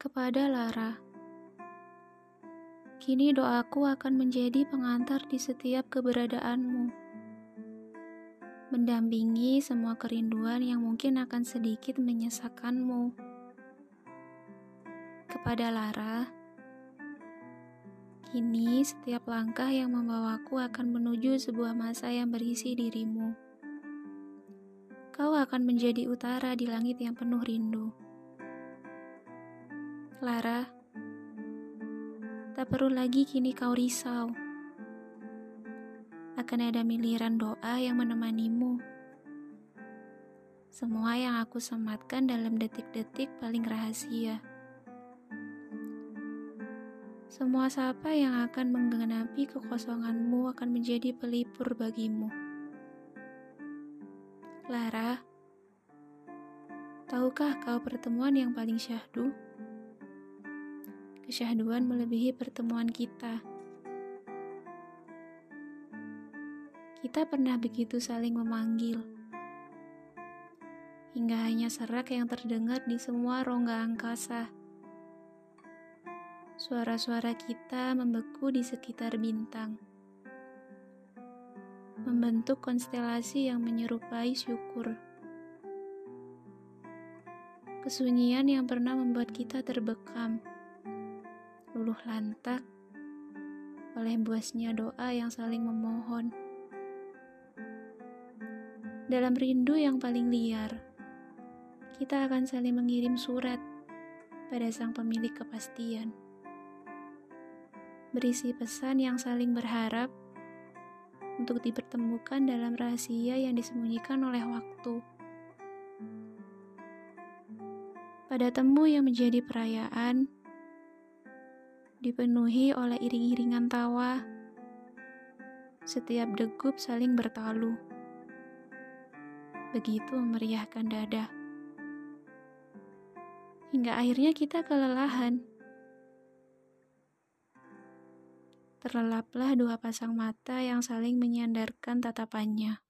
Kepada Lara, kini doaku akan menjadi pengantar di setiap keberadaanmu, mendampingi semua kerinduan yang mungkin akan sedikit menyesakanmu. Kepada Lara, kini setiap langkah yang membawaku akan menuju sebuah masa yang berisi dirimu. Kau akan menjadi utara di langit yang penuh rindu. Lara, tak perlu lagi kini kau risau. Akan ada miliran doa yang menemanimu. Semua yang aku sematkan dalam detik-detik paling rahasia. Semua sapa yang akan menggenapi kekosonganmu akan menjadi pelipur bagimu. Lara, tahukah kau pertemuan yang paling syahdu? Kesyahduan melebihi pertemuan kita. Kita pernah begitu saling memanggil, hingga hanya serak yang terdengar di semua rongga angkasa. Suara-suara kita membeku di sekitar bintang, membentuk konstelasi yang menyerupai syukur. Kesunyian yang pernah membuat kita terbekam luluh lantak oleh buasnya doa yang saling memohon. Dalam rindu yang paling liar, kita akan saling mengirim surat pada sang pemilik kepastian. Berisi pesan yang saling berharap untuk dipertemukan dalam rahasia yang disembunyikan oleh waktu. Pada temu yang menjadi perayaan, dipenuhi oleh iring-iringan tawa. Setiap degup saling bertalu. Begitu memeriahkan dada. Hingga akhirnya kita kelelahan. Terlelaplah dua pasang mata yang saling menyandarkan tatapannya.